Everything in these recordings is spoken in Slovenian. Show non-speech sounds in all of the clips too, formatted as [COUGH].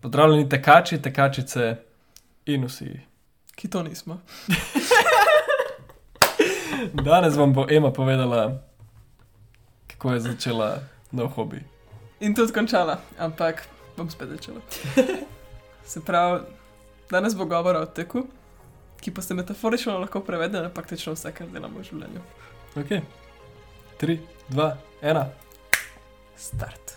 Pozdravljeni tekači, tekačice in vsi. Ki to nismo. [LAUGHS] Danes vam bo Ema povedala, kako je začela nov hobi. In tudi končala, ampak bom spet začela. [LAUGHS] Se pravi, danes bo govora o teku, ki pa se metaforično lahko prevede na praktično vse, kar delamo v življenju. Ok, tri, dva, ena. Start.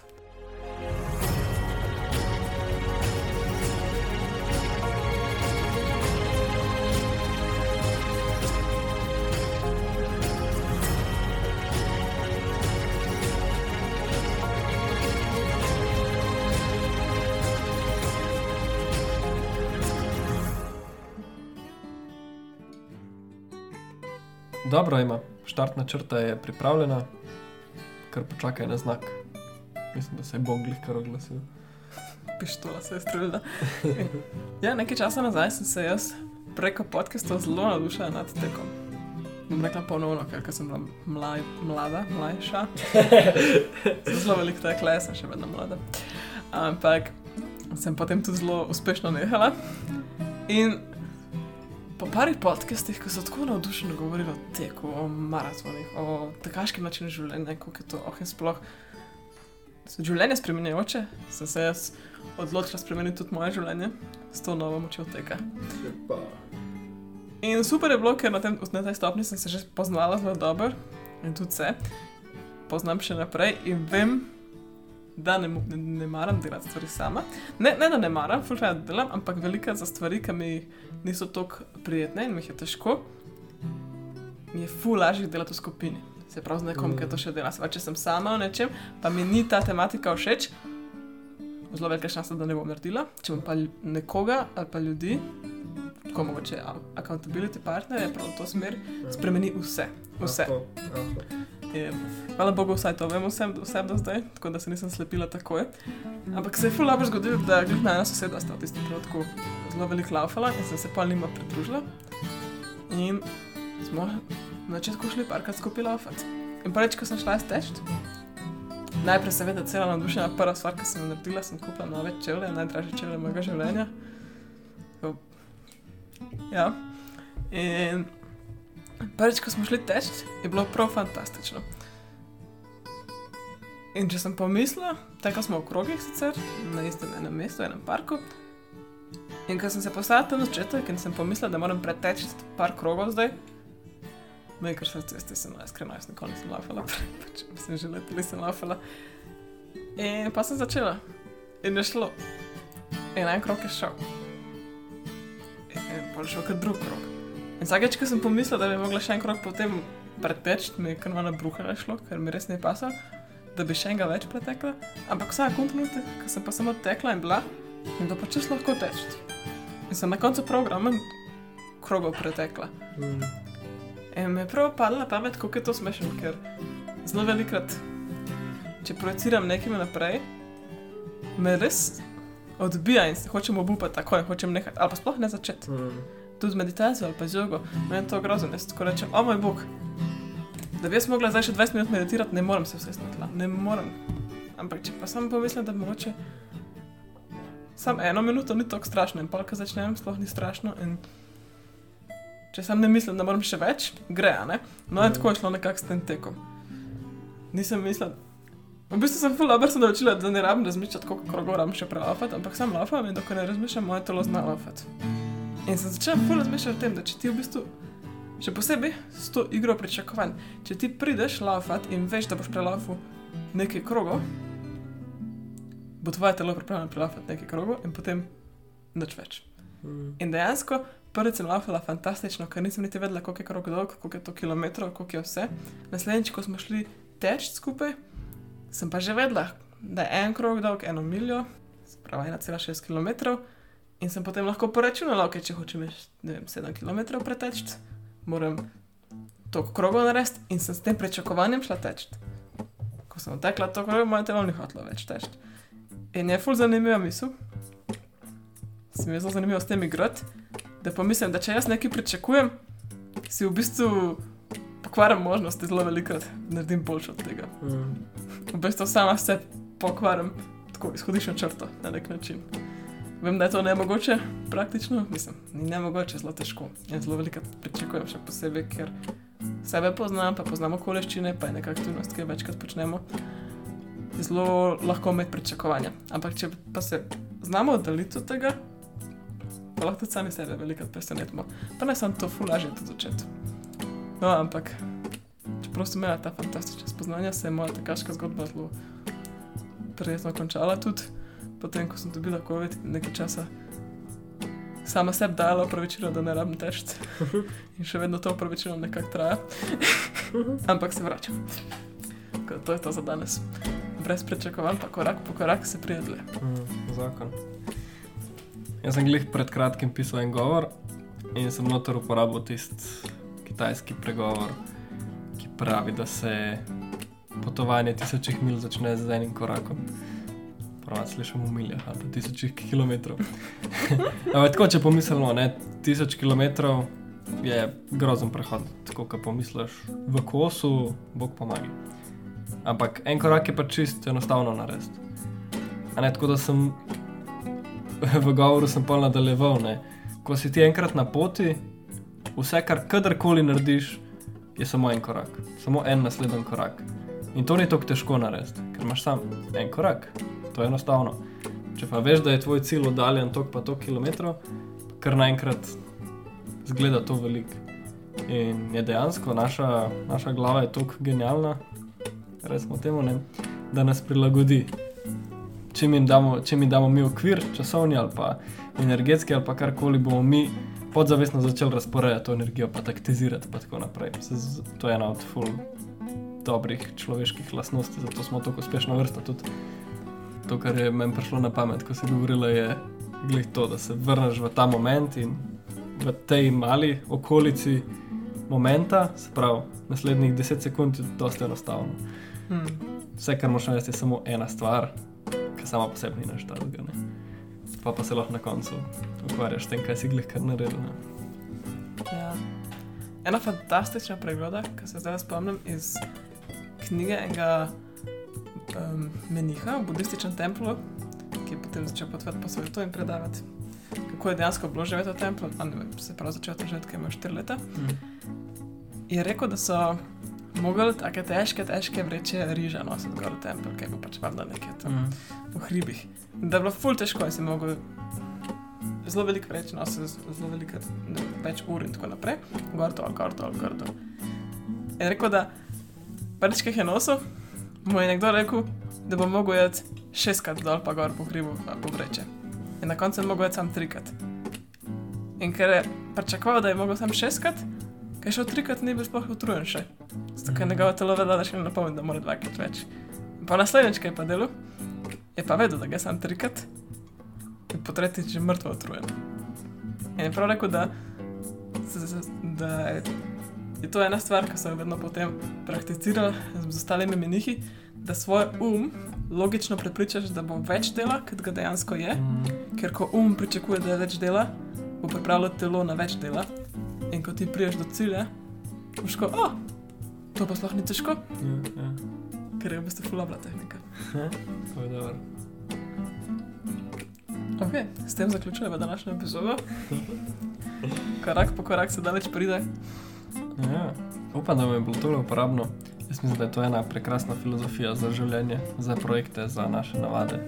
Dobro ima, štartna črta je pripravljena, kar počakaj na znak. Mislim, da se je Bog glih kar oglasil. Pištola se je streljala. [LAUGHS] ja, nekaj časa nazaj sem se jaz preko podcasta zelo navdušila nad tekom. Bom rekla ponovno, ker sem bila mlaj, mlada, mlajša. [LAUGHS] Zelo veliko tekla, jaz sem še vedno mlada. Ampak sem potem tudi zelo uspešno nehala. In po parih podcastih, ko so tako navdušeno govorili o teku, o maratonih, o tekaškem načinu življenja, kako je to oh in sploh. So življenje spremenjajoče, sem se jaz odločila spremeniti tudi moje življenje s to novo močjo teka. In super je bilo, ker na, tem, na tej stopni sem se že poznala zelo dobro in tudi se poznam še naprej in vem, da ne, ne, ne maram delati stvari sama. Ne, ne da ne maram, fulfaj da delam, ampak velika za stvari, ki mi niso tako prijetne in mi jih je težko, mi je ful lažje delati v skupini. Se pravi, z nekom, ki to še dela. Pravi, če sem sama v nečem, pa mi ni ta tematika všeč, zelo velika šansa, da ne bom naredila. Če bom pa nekoga ali pa ljudi, tako mogoče accountability partnerje, prav v to smer, spremeni vse. Vse. In hvala Bogu, vsaj to vem vsem, vsem do zdaj, tako da se nisem slepila takoj. Ampak se je ful dobro zgodilo, da glih na ena soseda sta v tistem trenutku zelo veliko laufala in sem se pa njima pridružila. In smo na začetku šli parkrat skupaj laufati. In prvič, ko sem šla steč, najprej seveda cela navdušena, prva stvar, ki sem jo naredila, sem kupila nove čevlje, najdražje čevlje mojega življenja. Ja. In prvič, ko smo šli teč, je bilo prav fantastično. In če sem pomislila, tekla smo v krogih sicer, na istem enem mestu, enem parku. In ko sem se postavila tam na začetek in sem pomislila, da moram preteči par krogov zdaj, me je kar srce, ste se no, iskreno, jaz nikoli nisem laufala, prej, [LAUGHS] pač sem že leta nisem laufala. In pa sem začela. In je šlo. In en krog je šel. In pa je šel kot drug krog. In vsakeč, ko sem pomislila, da bi mogla še en krog potem preteči, mi je kar malo bruhalo šlo, ker mi res ne pasa, da bi še enega več pretekla. Ampak vsak trenutek, ko sem pa samo tekla in bila, in to pač res lahko teči. In sem na koncu programa krogov pretekla. In mi je prav padla pamet, kako je to smešno, ker zelo velikrat, če projiciram nekaj naprej, me res odbija in se hočem obupati takoj, hočem nehati, ali pa sploh ne začeti. Tudi meditacijo ali pa z jogo, meni to grozno, jaz tako rečem, o moj bog. Da bi jaz mogla zdaj še 20 minut meditirati, ne morem se vsesti na tla, ne morem. Ampak če pa samo pomislim, da mogoče samo eno minuto ni tako strašno in pa, ko začnem, sploh ni strašno. In če sam ne mislim, da moram še več, gre, a ne? No, in tako je šlo nekako s tem tekom. Nisem mislila. V bistvu sem ful dobro se naučila, da ne rabim razmišljati, koliko krogov rabim še prelafati, ampak sam lafam in dokler ne razmišljam, moje telo zna lafati. In sem začela ful razmišljati o tem, da če ti v bistvu, še posebej s to igro pričakovanj, če ti prideš lafati in veš, da boš prelafal nekaj krogov, bo tvoje telo pripravljeno prelafati nekaj krogov in potem nič več. In dejansko, prvič sem lafala fantastično, ker nisem niti vedela, koliko je krog dolg, koliko je to kilometrov, koliko je vse. Naslednjič, ko smo šli teč skupaj, sem pa že vedela, da je en krog dolg eno miljo, se pravi 1,6 km. In sem potem lahko poračunala, okay, če hočem več, ne vem, 7 km preteči, moram toliko krogov narediti in sem s tem pričakovanjem šla teči. Ko sem tekla to krog, moje telo ni hotelo več teči. In je ful zanimiva misel, se mi je zelo zanimivo s tem igrati, da pomislim, da če jaz nekaj pričakujem, si v bistvu pokvarim možnosti zelo velikrat, da naredim boljše od tega. V bistvu sama se pokvarim tako izhodiščno črto na nek način. Vem, da je to nemogoče, praktično, mislim, ni nemogoče, zelo težko. Jaz zelo veliko pričakujem, še posebej, ker sebe poznam, pa poznam okoliščine, pa je neka aktivnost, ki jo večkrat počnemo. Zelo lahko imeti pričakovanja. Ampak če pa se znamo oddaljiti od tega, pa lahko tudi sami sebe velikokrat presenetimo. Pa ne sem to fulažje tudi začeti. No, ampak čeprav sem imela ta fantastična spoznanja, se je moja tekaška zgodba zelo prijetno končala tudi potem, ko sem dobila COVID nekaj časa. Sama sebi dala opravičilo, da ne rabim teči. [LAUGHS] In še vedno to opravičilo nekako traja. [LAUGHS] Ampak se vračam. To je to za danes. Brez pričakovanj, pa korak po korak se prijedle. Mm, zakon. Jaz sem glih pred kratkim pisal en govor in sem notor uporabil tisti kitajski pregovor, ki pravi, da se potovanje tisočih mil začne z enim korakom. Prav, slišimo v miljah ali pa tisočih kilometrov. [LAUGHS] Ampak tako, če pomislimo, ne, tisoč kilometrov je grozen prehod. Tako, ko pomisliš v kosu, Bog pomaga. Ampak en korak je pa čisto enostavno narediti. Ne, tako da sem [LAUGHS] v govoru sem pol nadaljeval. Ne. Ko si ti enkrat na poti, vse, kar kadarkoli narediš, je samo en korak, samo en naslednji korak. In to ni tako težko narediti, ker imaš samo en korak, to je enostavno. Če pa veš, da je tvoj cilj oddaljen toliko pa toliko kilometrov, kar naenkrat zgleda to veliko. In je dejansko naša, naša glava je tako genialna, recimo temu, ne, da nas prilagodi. Če mi, damo, če mi damo mi okvir, časovni ali pa energetski ali pa karkoli, bomo mi podzavestno začeli razporejati to energijo, pa taktizirati in tako naprej. To je ena od ful dobrih človeških lastnosti, zato smo tako uspešna vrsta. Tudi to, kar je meni prišlo na pamet, ko si govorila, je glih to, da se vrneš v ta moment in v tej mali okolici momenta, se pravi, naslednjih 10 sekund je dosta enostavno. Hmm. Vse, kar moraš narediti, je samo ena stvar, ki sama po sebi ni naštala. Pa pa se lahko na koncu ukvarjaš s tem, kaj si glih kar naredil. Ne? Ja. Ena fantastična pregleda, ki se zdaj spomnim iz knjige enega um, meniha v budističnem templu, ki je potem začel potovati po svetu in predavati, kako je dejansko bilo živeti v templu. On je se prav začel ko je imel 4 leta. Mm. Je rekel, da so mogli take težke, težke vreče riža nositi gor v tempel, ki je bil pač valjda nekje tam Mm. v hribih. Da je bilo ful težko, in si mogel zelo veliko vreč nositi, zelo veliko ne, več ur in tako naprej, gor dol, gor dol, gor dol. Je rekel, da prvič, ki jih je nosil, mu je nekdo rekel, da bo mogel jeti šestkrat dol, pa gor po hribu, pa po vreče. In na koncu je mogel jeti samo trikrat. In ker je pričakoval, da je mogel samo šestkrat, ker je šel trikrat, ni bil sploh utrujen še. Zato ker je njegovo telo vedelo, da še ne napomni, da mora dvakrat več. In pa naslednjič, ki je pa delal, je pa vedel, da ga je sam trikrat, in po tretjič že mrtvo utrujen. In je prav rekel, da, da je, je to ena stvar, ki sem jo vedno potem prakticiral z ostalimi menihi, da svoj um logično prepričaš, da bo več dela, kot ga dejansko je, Mm. ker ko um pričakuje, da je več dela, bo pripravljalo telo na več dela. In ko ti priješ do cilja, boš ko, oh, to pa sploh ni težko, Ja, ja. ker je v bistvu fulabla tehnika. To je dobro. Okay, s tem zaključujemo današnjo epizodo. Korak po korak se daleč pride. Ja. Upam, da vam je bilo to uporabno. Jaz mislim, da je to ena prekrasna filozofija za življenje, za projekte, za naše navade.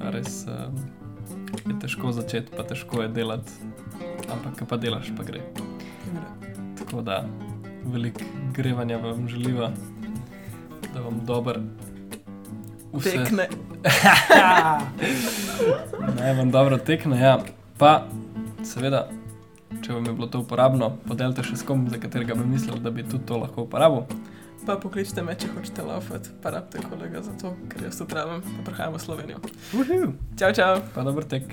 Res um, je težko začeti, pa težko je delati, ampak ko pa delaš, pa gre. Tako da veliko grevanja vam želiva, da vam dober vse Tekne. [LAUGHS] Naj vam dobro tekne, ja. Pa, seveda, če vam je bilo to uporabno, podelite še s kom, za katerega bi mislili, da bi tudi to lahko uporabil. Pa pokličite me, če hočete laufati, pa rabite kolega za to, ker jaz to pravim, pa prihajamo v Slovenijo. Uhu. Čau, čau! Pa dober tek.